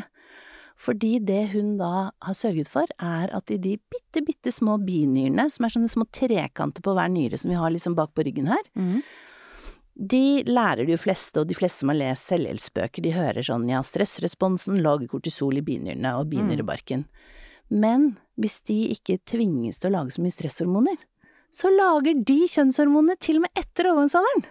Fordi det hun da har sørget for, er at i de bitte, bitte små binyrene, som er sånne små trekanter på hver nyre som vi har liksom bak på ryggen her, mm de lærer de fleste, og de fleste som har lest selvhjelpsbøker, de hører sånn ja, stressresponsen lager kortisol i binyrene og binyrebarken. Mm. Men hvis de ikke tvinges til å lage så mye stresshormoner, så lager de kjønnshormonene til og med etter overgangsalderen.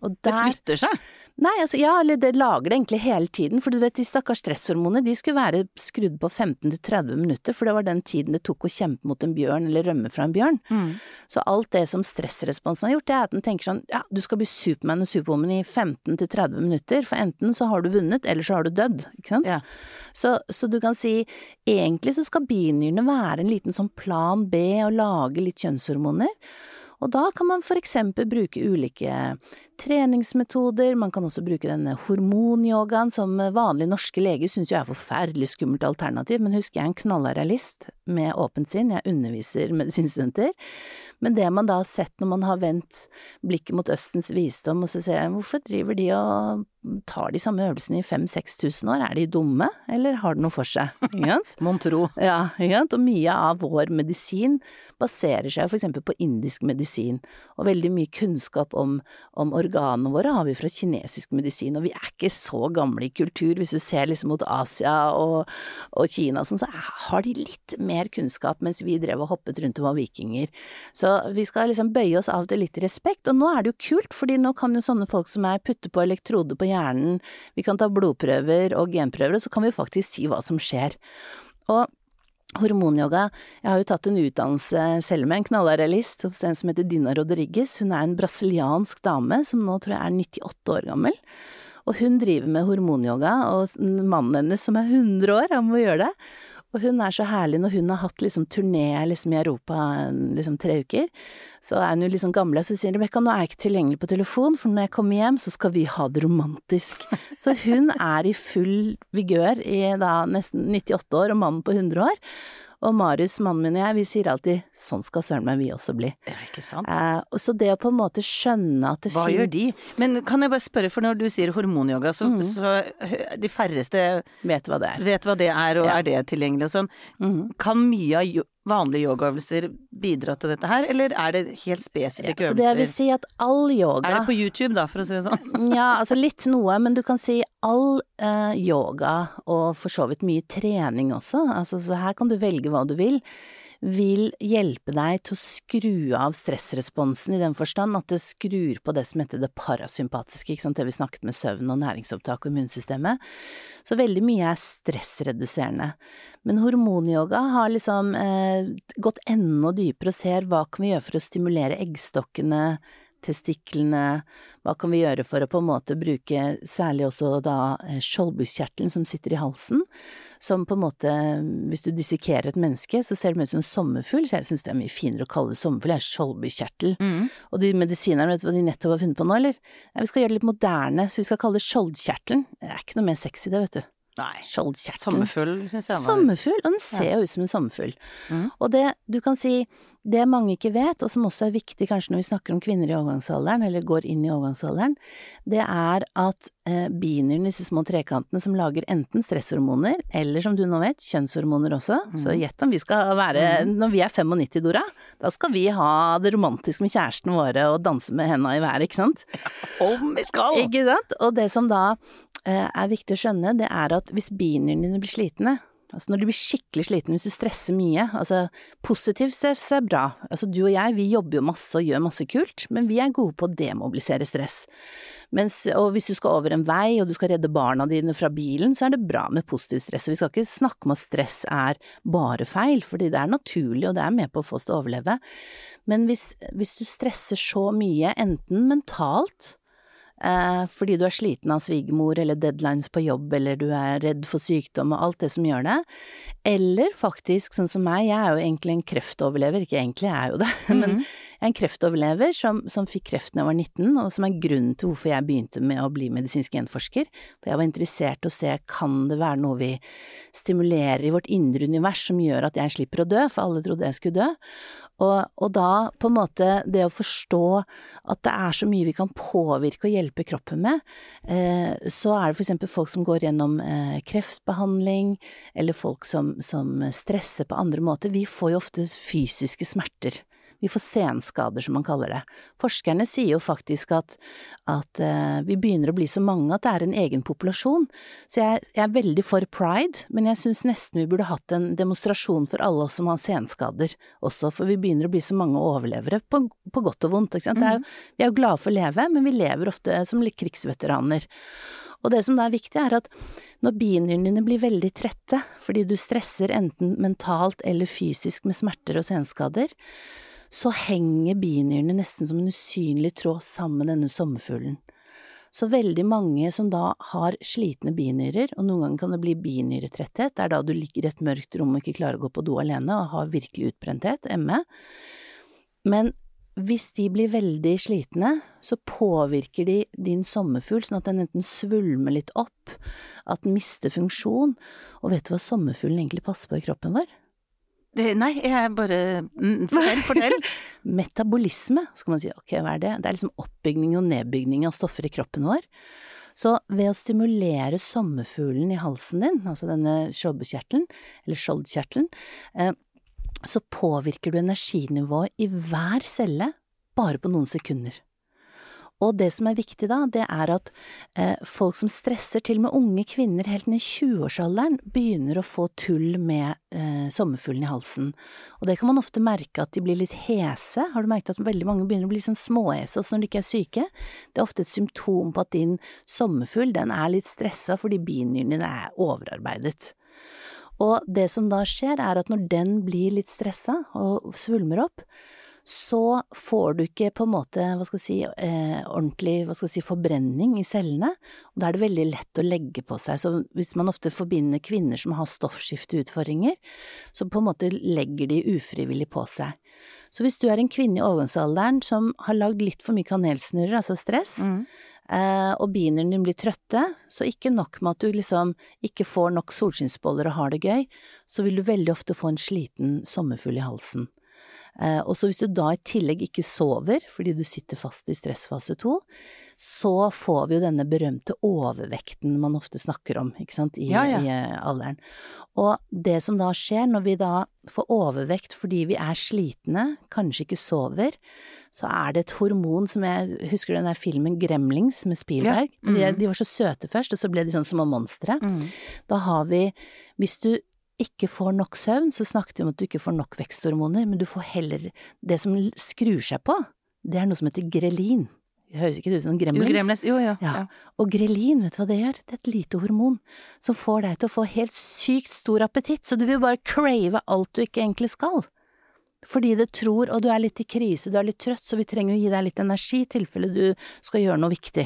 Og der, det flytter seg? Nei, altså ja, eller det lager det egentlig hele tiden, for du vet de stakkars stresshormonene de skulle være skrudd på 15–30 minutter, for det var den tiden det tok å kjempe mot en bjørn eller rømme fra en bjørn. Mm. Så alt det som stressresponsen har gjort, det er at den tenker sånn ja, du skal bli Superman og Superwoman i 15–30 minutter, for enten så har du vunnet, eller så har du dødd, ikke sant? Ja. Så, så, du kan si egentlig så skal binyrene være en liten sånn plan B og lage litt kjønnshormoner. Og da kan man for eksempel bruke ulike treningsmetoder, man kan også bruke denne hormonyogaen som vanlige norske leger syns jo er forferdelig skummelt alternativ, men husk jeg er en knallarealist med åpent sinn, jeg underviser medisinstudenter, men det man da har sett når man har vendt blikket mot Østens visdom, og så ser jeg hvorfor driver de og tar de samme øvelsene i 5000-6000 år, er de dumme, eller har det noe for seg? Mon tro. Ja, og mye av vår medisin baserer seg for eksempel på indisk medisin, og veldig mye kunnskap om, om organene våre har vi fra kinesisk medisin, og vi er ikke så gamle i kultur. Hvis du ser liksom mot Asia og, og Kina sånn, så har de litt mer kunnskap, mens vi drev og hoppet rundt og var vikinger. Så vi skal liksom bøye oss av til litt respekt, og nå er det jo kult, fordi nå kan jo sånne folk som meg putte på elektrode på hjernen, vi kan ta blodprøver og genprøver, og så kan vi faktisk si hva som skjer. Og Hormonyoga, jeg har jo tatt en utdannelse selv med en knallrealist hos en som heter Dina Rodriguez, hun er en brasiliansk dame som nå tror jeg er 98 år gammel. Og hun driver med hormonyoga, og mannen hennes som er 100 år, han må gjøre det. Og hun er så herlig når hun har hatt liksom turné liksom i Europa liksom tre uker, så er hun jo liksom gamle, så sier Rebekka nå er jeg ikke tilgjengelig på telefon, for når jeg kommer hjem så skal vi ha det romantisk. Så hun er i full vigør i da nesten 98 år og mannen på 100 år. Og Marius, mannen min og jeg, vi sier alltid sånn skal søren meg vi også bli. Ja, ikke sant. Eh, så det å på en måte skjønne at det Hva gjør de? Men kan jeg bare spørre, for når du sier hormonyoga, så, mm. så de færreste Vet hva det er. vet hva det er, og Ja. er det tilgjengelig og sånn. Mm. Kan mye av vanlige yogaøvelser bidra til dette her, eller er det helt spesifikke øvelser Så det jeg vil si at all yoga Er det på YouTube, da, for å si det sånn? Ja, altså litt noe, men du kan si all uh, yoga, og for så vidt mye trening også, altså så her kan du velge hva du vil, vil hjelpe deg til å skru av stressresponsen i den forstand at det skrur på det som heter det parasympatiske, ikke sant, det vi snakket med søvn og næringsopptak og immunsystemet. Så veldig mye er stressreduserende. Men hormonyoga har liksom eh, gått enda dypere og ser hva kan vi gjøre for å stimulere eggstokkene, testiklene, hva kan vi gjøre for å på en måte bruke særlig også da eh, skjoldbruskkjertelen som sitter i halsen, som på en måte, hvis du dissekerer et menneske, så ser det ut som en sommerfugl, så jeg synes det er mye finere å kalle det sommerfugl, det er skjoldbruskkjertel. Mm. Og de medisinerne, vet du hva de nettopp har funnet på nå, eller? Nei, vi skal gjøre det litt moderne, så vi skal kalle det skjoldkjertelen. Det er ikke noe mer sexy det, vet du. Nei. Skjoldkjertelen. Sommerfugl, syns jeg Sommerfugl, og den ser jo ut som en sommerfugl. Mm. Og det, du kan si, det mange ikke vet, og som også er viktig kanskje når vi snakker om kvinner i overgangsalderen, eller går inn i overgangsalderen, det er at eh, binyrene, disse små trekantene som lager enten stresshormoner, eller som du nå vet, kjønnshormoner også, så gjett om vi skal være, når vi er 95, Dora, da skal vi ha det romantisk med kjæresten våre og danse med henda i været, ikke sant? Om vi skal! Ikke sant? Og det som da eh, er viktig å skjønne, det er at hvis binyrene blir slitne, altså når du blir skikkelig sliten hvis du stresser mye, altså positiv stress er bra, altså du og jeg, vi jobber jo masse og gjør masse kult, men vi er gode på å demobilisere stress. Mens, og hvis du skal over en vei og du skal redde barna dine fra bilen, så er det bra med positiv stress. Og vi skal ikke snakke om at stress er bare feil, fordi det er naturlig og det er med på å få oss til å overleve. Men hvis, hvis du stresser så mye, enten mentalt, fordi du er sliten av svigermor eller deadlines på jobb eller du er redd for sykdom og alt det som gjør det, eller faktisk sånn som meg, jeg er jo egentlig en kreftoverlever, ikke egentlig, jeg er jo det, men jeg er en kreftoverlever som, som fikk kreft da jeg var 19, og som er grunnen til hvorfor jeg begynte med å bli medisinsk genforsker, for jeg var interessert i å se kan det være noe vi stimulerer i vårt indre univers som gjør at jeg slipper å dø, for alle trodde jeg skulle dø, og, og da på en måte det å forstå at det er så mye vi kan påvirke og hjelpe kroppen med, eh, så er det for eksempel folk som går gjennom eh, kreftbehandling, eller folk som, som stresser på andre måter, vi får jo ofte fysiske smerter. Vi får senskader, som man kaller det. Forskerne sier jo faktisk at, at eh, vi begynner å bli så mange at det er en egen populasjon. Så jeg, jeg er veldig for pride, men jeg syns nesten vi burde hatt en demonstrasjon for alle oss som har senskader også, for vi begynner å bli så mange overlevere, på, på godt og vondt. Ikke sant? Det er, jo- vi er jo glade for å leve, men vi lever ofte som krigsveteraner. Og det som da er viktig, er at når binyrene blir veldig trette fordi du stresser enten mentalt eller fysisk med smerter og senskader, så henger binyrene nesten som en usynlig tråd sammen med denne sommerfuglen. Så veldig mange som da har slitne binyrer, og noen ganger kan det bli binyretretthet, det er da du ligger i et mørkt rom og ikke klarer å gå på do alene og har virkelig utbrenthet, ME. Men hvis de blir veldig slitne, så påvirker de din sommerfugl sånn at den enten svulmer litt opp, at den mister funksjon, og vet du hva sommerfuglen egentlig passer på i kroppen vår? Nei, jeg bare mm, Fortell, fortell. Metabolisme, skal man si, ok, hva er det? Det er liksom oppbygning og nedbygning av stoffer i kroppen vår. Så ved å stimulere sommerfuglen i halsen din, altså denne skjoldbruskkjertelen, eller skjoldkjertelen, eh, så påvirker du energinivået i hver celle bare på noen sekunder. Og det som er viktig da, det er at eh, folk som stresser, til og med unge kvinner helt ned i 20-årsalderen, begynner å få tull med eh, sommerfuglen i halsen. Og det kan man ofte merke at de blir litt hese. Har du merket at veldig mange begynner å bli sånn småhese også når de ikke er syke? Det er ofte et symptom på at din sommerfugl den er litt stressa fordi binyrene er overarbeidet. Og det som da skjer, er at når den blir litt stressa og svulmer opp, så får du ikke på en måte, hva skal jeg si, eh, ordentlig hva skal jeg si, forbrenning i cellene, og da er det veldig lett å legge på seg. Så hvis man ofte forbinder kvinner som har stoffskifteutfordringer, så på en måte legger de ufrivillig på seg. Så hvis du er en kvinne i overgangsalderen som har lagd litt for mye kanelsnurrer, altså stress, mm. eh, og binerne dine blir trøtte, så ikke nok med at du liksom ikke får nok solskinnsboller og har det gøy, så vil du veldig ofte få en sliten sommerfugl i halsen. Eh, og så hvis du da i tillegg ikke sover fordi du sitter fast i stressfase to, så får vi jo denne berømte overvekten man ofte snakker om, ikke sant, i, ja, ja. i eh, alderen. Og det som da skjer når vi da får overvekt fordi vi er slitne, kanskje ikke sover, så er det et hormon som jeg husker den der filmen Gremlings med Spielberg. Ja. Mm. De, de, var så søte først, og så ble de sånn små monstre. Mm. Da har vi Hvis du ikke får nok søvn, så snakket vi om at du ikke får nok veksthormoner, men du får heller Det som skrur seg på, det er noe som heter grelin. Det høres ikke ut som gremlins? Jo, gremlins. Jo, ja, ja. Og grelin, vet du hva det gjør? Det er et lite hormon som får deg til å få helt sykt stor appetitt, så du vil bare crave alt du ikke egentlig skal. Fordi det tror, og du er litt i krise, du er litt trøtt, så vi trenger å gi deg litt energi i tilfelle du skal gjøre noe viktig.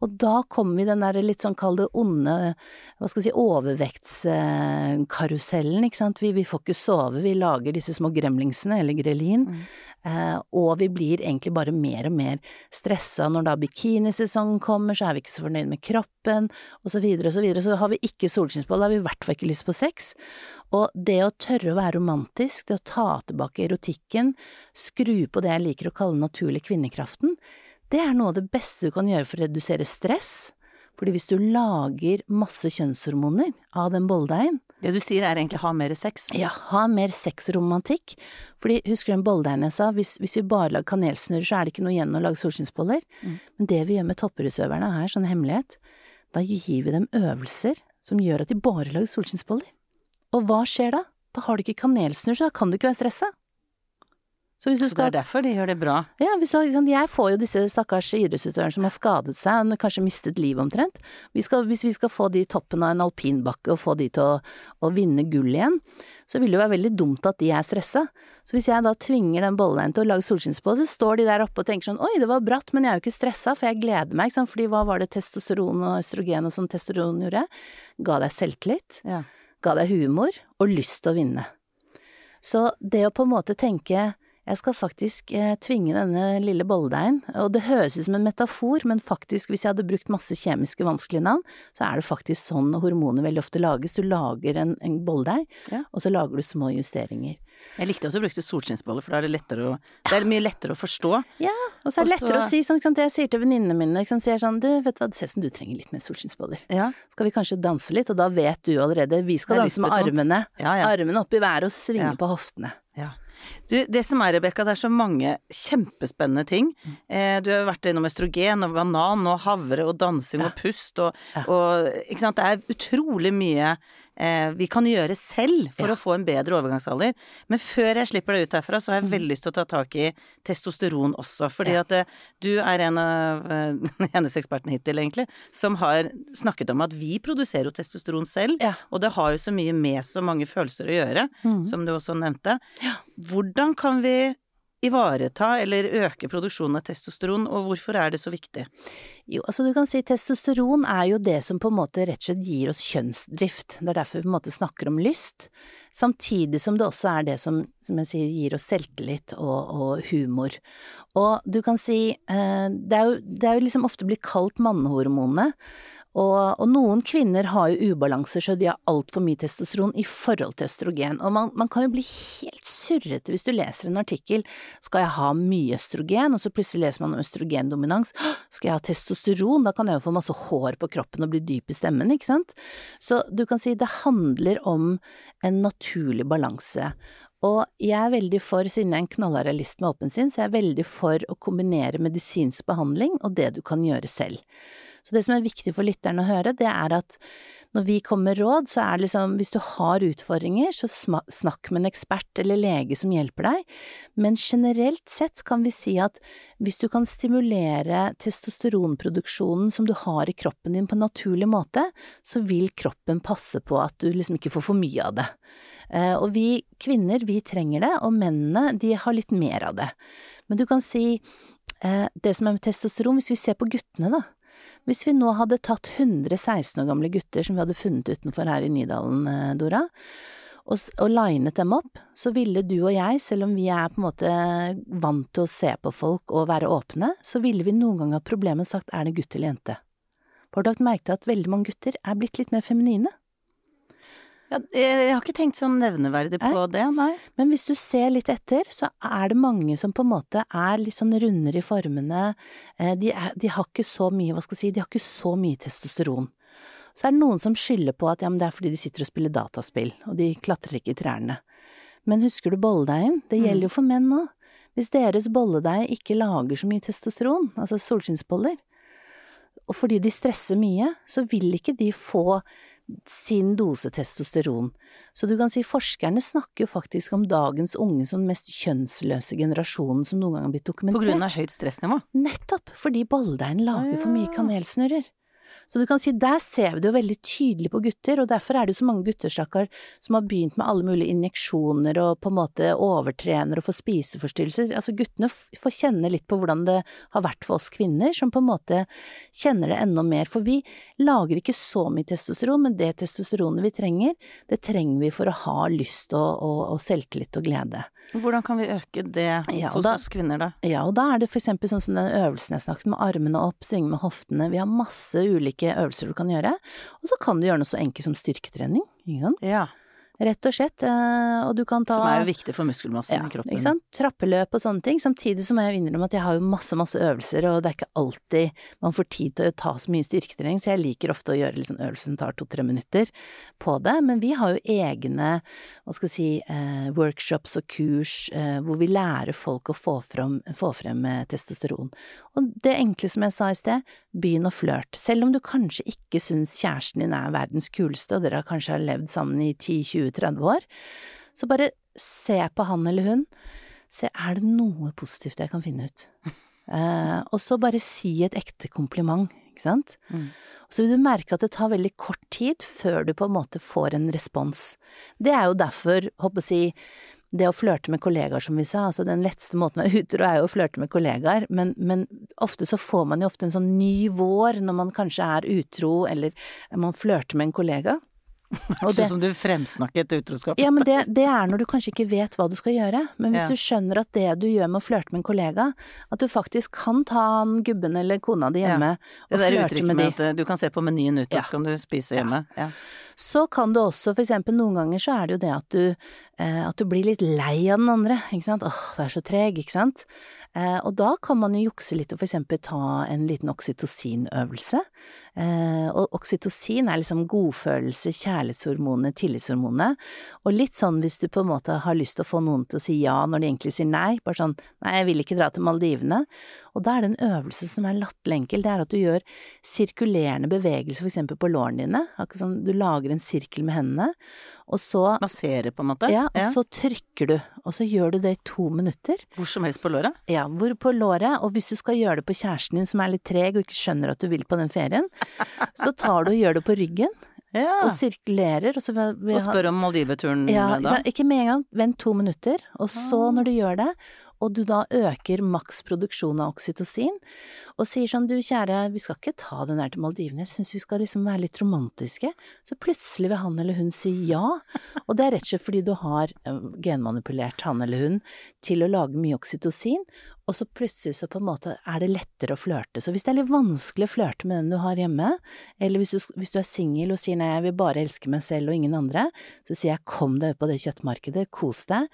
Og da kommer vi i den der litt sånn kall det onde, hva skal vi si, overvektskarusellen, ikke sant. Vi, vi, får ikke sove, vi lager disse små gremlingsene, eller grelin, mm. eh, og vi blir egentlig bare mer og mer stressa. Når da bikinisesongen kommer, så er vi ikke så fornøyd med kroppen, og så videre og så videre. Så har vi ikke solskinnsboll, da har vi i hvert fall ikke lyst på sex. Og det å tørre å være romantisk, det å ta tilbake erotikken, skru på det jeg liker å kalle naturlig kvinnekraften, det er noe av det beste du kan gjøre for å redusere stress, fordi hvis du lager masse kjønnshormoner av den bolledeigen Det du sier er egentlig ha mer sex? Ja, ha mer sexromantikk. Fordi husker du den bolledeigen jeg sa, hvis, hvis, vi bare lager kanelsnurrer, så er det ikke noe igjen å lage solskinnsboller. Mm. Men det vi gjør med toppidrettsutøverne her, sånn hemmelighet, da gir vi dem øvelser som gjør at de bare lager solskinnsboller. Og hva skjer da? Da har du ikke kanelsnurr, så da kan du ikke være stressa. Så, så, det er derfor de gjør det bra? Ja, liksom, jeg får jo disse stakkars idrettsutøverne som har skadet seg og kanskje mistet livet omtrent. Vi skal, hvis vi skal få de i toppen av en alpinbakke og få de til å, å, vinne gull igjen, så vil det jo være veldig dumt at de er stressa. Så hvis jeg da tvinger den bolledeien til å lage solskinnsbå, så står de der oppe og tenker sånn oi, det var bratt, men jeg er jo ikke stressa, for jeg gleder meg, ikke sant, fordi hva var det testosteron og østrogen og sånn testosteron gjorde? Ga deg selvtillit, ja. ga deg humor og lyst til å vinne. Så det å på en måte tenke jeg skal faktisk eh, tvinge denne lille bolledeigen, og det høres ut som en metafor, men faktisk, hvis jeg hadde brukt masse kjemiske vanskelige navn, så er det faktisk sånn hormoner veldig ofte lages. Du lager en, en bolledeig, ja. og så lager du små justeringer. Jeg likte at du brukte solskinnsboller, for da er det lettere å Det er mye lettere å forstå. Ja, og så er det lettere å si sånn, det jeg sier til venninnene mine, ikke sant, sier sånn, du, vet du hva, det ser ut som du trenger litt mer solskinnsboller. Ja. Skal vi kanskje danse litt, og da vet du allerede, vi skal danse med armene, ja, ja. armene opp i været og svinge på hoftene. Ja. Du, det som er, Rebekka, det er så mange kjempespennende ting. Eh, du har vært innom østrogen og banan og havre og dansing og pust og, og Ikke sant. Det er utrolig mye vi kan gjøre selv for ja. å få en bedre overgangsalder. Men før jeg slipper det ut herfra, så har jeg mm. veldig lyst til å ta tak i testosteron også. Fordi at eh, du er en av eh, den eneste eksperten hittil, egentlig, som har snakket om at vi produserer jo testosteron selv. Og det har jo så mye med så mange følelser å gjøre, mm. som du også nevnte. Hvordan kan vi ivareta eller øke produksjonen av testosteron, og hvorfor er det så viktig? Jo, altså du kan si testosteron er jo det som på en måte rett og slett gir oss kjønnsdrift, det er derfor vi på en måte snakker om lyst, samtidig som det også er det som, som jeg sier, gir oss selvtillit og, og, humor. Og du kan si, eh, det er jo, det er jo liksom ofte blitt kalt mannehormonene, og, og, noen kvinner har jo ubalanser, så de har altfor mye testosteron i forhold til østrogen. Og man, man, kan jo bli helt surrete hvis du leser en artikkel skal jeg ha mye østrogen, og så plutselig leser man om østrogendominans. Skal jeg ha testosteron, da kan jeg jo få masse hår på kroppen og bli dyp i stemmen, ikke sant. Så du kan si det handler om en naturlig balanse. Og jeg er veldig for, siden jeg er en knallhard realist med åpen sinn, så jeg er veldig for å kombinere medisinsk behandling og det du kan gjøre selv. Så det som er viktig for lytteren å høre, det er at når vi kommer med råd, så er det liksom hvis du har utfordringer, så snakk med en ekspert eller lege som hjelper deg, men generelt sett kan vi si at hvis du kan stimulere testosteronproduksjonen som du har i kroppen din på en naturlig måte, så vil kroppen passe på at du liksom ikke får for mye av det. Eh, og vi kvinner, vi trenger det, og mennene, de har litt mer av det. Men du kan si eh, det som er med testosteron, hvis vi ser på guttene, da. Hvis vi nå hadde tatt 100 16 år gamle gutter som vi hadde funnet utenfor her i Nydalen, eh, Dora, og, og linet dem opp, så ville du og jeg, selv om vi er på en måte vant til å se på folk og være åpne, så ville vi noen ganger ha problemet sagt er det gutt eller jente. For du har lagt merke at veldig mange gutter er blitt litt mer feminine. Ja, jeg har ikke tenkt sånn nevneverdig på det, nei. Men hvis du ser litt etter, så er det mange som på en måte er litt sånn rundere i formene. Eh, de, er, de har ikke så mye, hva skal jeg si, de har ikke så mye testosteron. Så er det noen som skylder på at ja, men det er fordi de sitter og spiller dataspill, og de klatrer ikke i trærne. Men husker du bolledeigen? Det gjelder jo mm. for menn òg. Hvis deres bolledeig ikke lager så mye testosteron, altså solskinnsboller, og fordi de stresser mye, så vil ikke de få sin dose testosteron. Så du kan si forskerne snakker jo faktisk om dagens unge som den mest kjønnsløse generasjonen som noen gang har blitt dokumentert. På grunn av høyt stressnivå? Nettopp, fordi bolledeigen lager for mye kanelsnurrer. Så du kan si der ser vi det jo veldig tydelig på gutter, og derfor er det jo så mange gutter, stakkar, som har begynt med alle mulige injeksjoner og på en måte overtrener og får spiseforstyrrelser. Altså guttene får kjenne litt på hvordan det har vært for oss kvinner, som på en måte kjenner det enda mer. For vi lager ikke så mye testosteron, men det testosteronet vi trenger, det trenger vi for å ha lyst og, og, og selvtillit og glede. Hvordan kan vi øke det ja, hos da, oss kvinner, da? Ja, og da er det for eksempel sånn som den øvelsen jeg snakket med armene opp, svinge med hoftene. Vi har masse ulike øvelser du kan gjøre. Og så kan du gjøre noe så enkelt som styrketrening, ikke sant. Ja. Rett og slett. Eh, og du kan ta Som er jo viktig for muskelmassen ja, i kroppen. Ikke sant. Trappeløp og sånne ting. Samtidig så må jeg innrømme at jeg har jo masse, masse øvelser, og det er ikke alltid man får tid til å ta så mye styrketrening, så jeg liker ofte å gjøre liksom øvelsen tar to-tre minutter på det. Men vi har jo egne, hva skal jeg si, eh, workshops og kurs eh, hvor vi lærer folk å få frem, få frem eh, testosteron. Og det enkle som jeg sa i sted, begynn å flørte. Selv om du kanskje ikke syns kjæresten din er verdens kuleste, og dere kanskje har levd sammen i 10-20 20-30 år, så bare se på han eller hun. Se, er det noe positivt jeg kan finne ut? uh, og så bare si et ekte kompliment, ikke sant? Mm. Og så vil du merke at det tar veldig kort tid før du på en måte får en respons. Det er jo derfor, håper jeg det å flørte med kollegaer, som vi sa, altså den letteste måten å være utro er jo å flørte med kollegaer, men, men, ofte så får man jo ofte en sånn ny vår når man kanskje er utro, eller man flørter med en kollega. Hørtes ut som du fremsnakket utroskap. Ja, men det, det, er når du kanskje ikke vet hva du skal gjøre. Men hvis ja. du skjønner at det du gjør med å flørte med en kollega, at du faktisk kan ta han gubben eller kona di hjemme ja. og flørte med, med de. At eh, du kan se på menyen ute, ja. så kan du spise hjemme. Ja. Så kan det også, for eksempel noen ganger så er det jo det at du, eh, at du blir litt lei av den andre, ikke sant. Åh, du er så treg, ikke sant. Eh, og da kan man jo jukse litt og for eksempel ta en liten oksytocinøvelse. Eh, og oksytocin er liksom godfølelse, kjærlighetshormonet, tillitshormonet. Og litt sånn hvis du på en måte har lyst til å få noen til å si ja når de egentlig sier nei, bare sånn nei, jeg vil ikke dra til Maldivene. Og da er det en øvelse som er latterlig enkel, det er at du gjør sirkulerende bevegelser for eksempel på lårene dine, akkurat sånn du lager en sirkel med hendene, og så Massere, på en måte? Ja, og ja. så trykker du, og så gjør du det i to minutter. Hvor som helst på låret? Ja, hvor på låret, og hvis du skal gjøre det på kjæresten din som er litt treg og ikke skjønner at du vil på den ferien, så tar du og gjør det på ryggen. Ja. Og sirkulerer. Og, så vil, vil og spør om Maldiveturen ja, da? Ikke med en gang, vent to minutter, og så, ah. når du gjør det, og du da øker maks produksjon av oksytocin, og sier sånn du kjære, vi skal ikke ta den der til Maldivene, jeg syns vi skal liksom være litt romantiske, så plutselig vil han eller hun si ja, og det er rett og slett fordi du har eh, genmanipulert han eller hun til å lage mye oksytocin, og så plutselig så på en måte er det lettere å flørte. Så hvis det er litt vanskelig å flørte med den du har hjemme, eller hvis du, hvis du er singel og sier nei, jeg vil bare elske meg selv og ingen andre, så sier jeg kom deg ut på det kjøttmarkedet, kos deg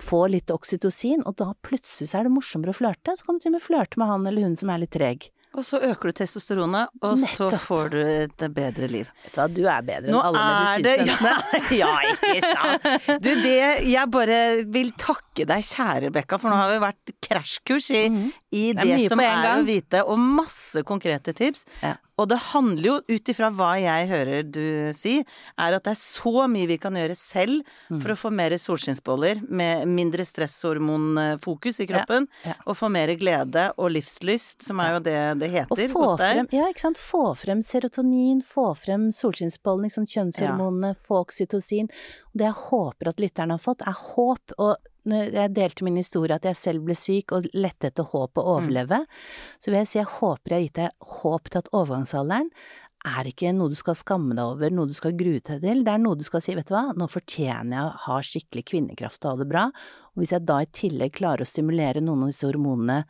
få litt oksytocin, og da plutselig så er det morsommere å flørte. Så kan du til og med flørte med han eller hun som er litt treg. Og så øker du testosteronet, og så får du et bedre liv. Vet du hva, du er bedre enn Nå alle medisinstudentene. ja, ja, ikke sant. Du, det Jeg bare vil takke deg, kjære Bekka, for nå har vi vært krasjkurs i, i Det er det, mye som er å vite, og masse konkrete tips. Ja. Og det handler jo, ut ifra hva jeg hører du si, er at det er så mye vi kan gjøre selv Mm. for å få mer solskinnsboller, med mindre stresshormonfokus i kroppen, ja. og få mer glede og livslyst, som er jo det det Og heter få hos deg. frem, ja, ikke sant? få frem serotonin, få frem solskinnsbollen, liksom kjønnshormonene, kjønnshormonene, få oksytocin. Det jeg håper at lytterne har fått, er håp. Og når jeg delte min historie at jeg selv ble syk og lette etter håp å overleve, så vil jeg si jeg håper jeg har gitt deg håp til at overgangsalderen er ikke noe du skal skamme deg over, noe du skal grue deg til. Det er noe du skal si, vet du hva, nå fortjener jeg å ha skikkelig kvinnekraft og ha det bra. Og hvis jeg da i tillegg klarer å stimulere noen av disse hormonene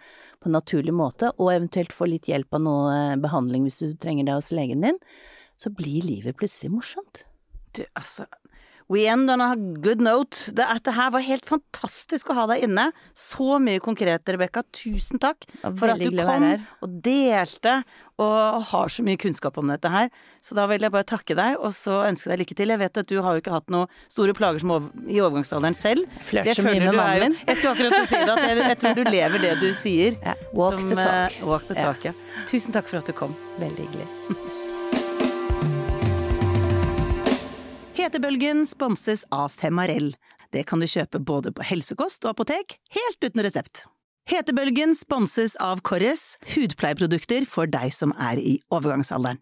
på en naturlig måte, og eventuelt få litt hjelp av noe eh, behandling hvis du trenger det hos legen din, så blir livet plutselig morsomt. Du, altså We end on a good note. Det, det her var helt fantastisk å ha deg inne. Så mye konkret, Rebekka. Tusen takk for at du kom og delte og har så mye kunnskap om dette her. Så da vil jeg bare takke deg, og så ønske deg lykke til. Jeg vet at du har jo ikke hatt noen store plager som over, i overgangsalderen selv. Flørter jeg så mye med mannen min. Jeg skulle akkurat si det, at jeg, jeg tror du lever det du sier. Ja, walk som, the talk. eh, walk the Ja. talk, ja. Tusen takk for at du kom. Veldig hyggelig. Hetebølgen sponses av Femarell. Det kan du kjøpe både på helsekost og apotek, helt uten resept. Hetebølgen sponses av Korres, hudpleieprodukter for deg som er i overgangsalderen.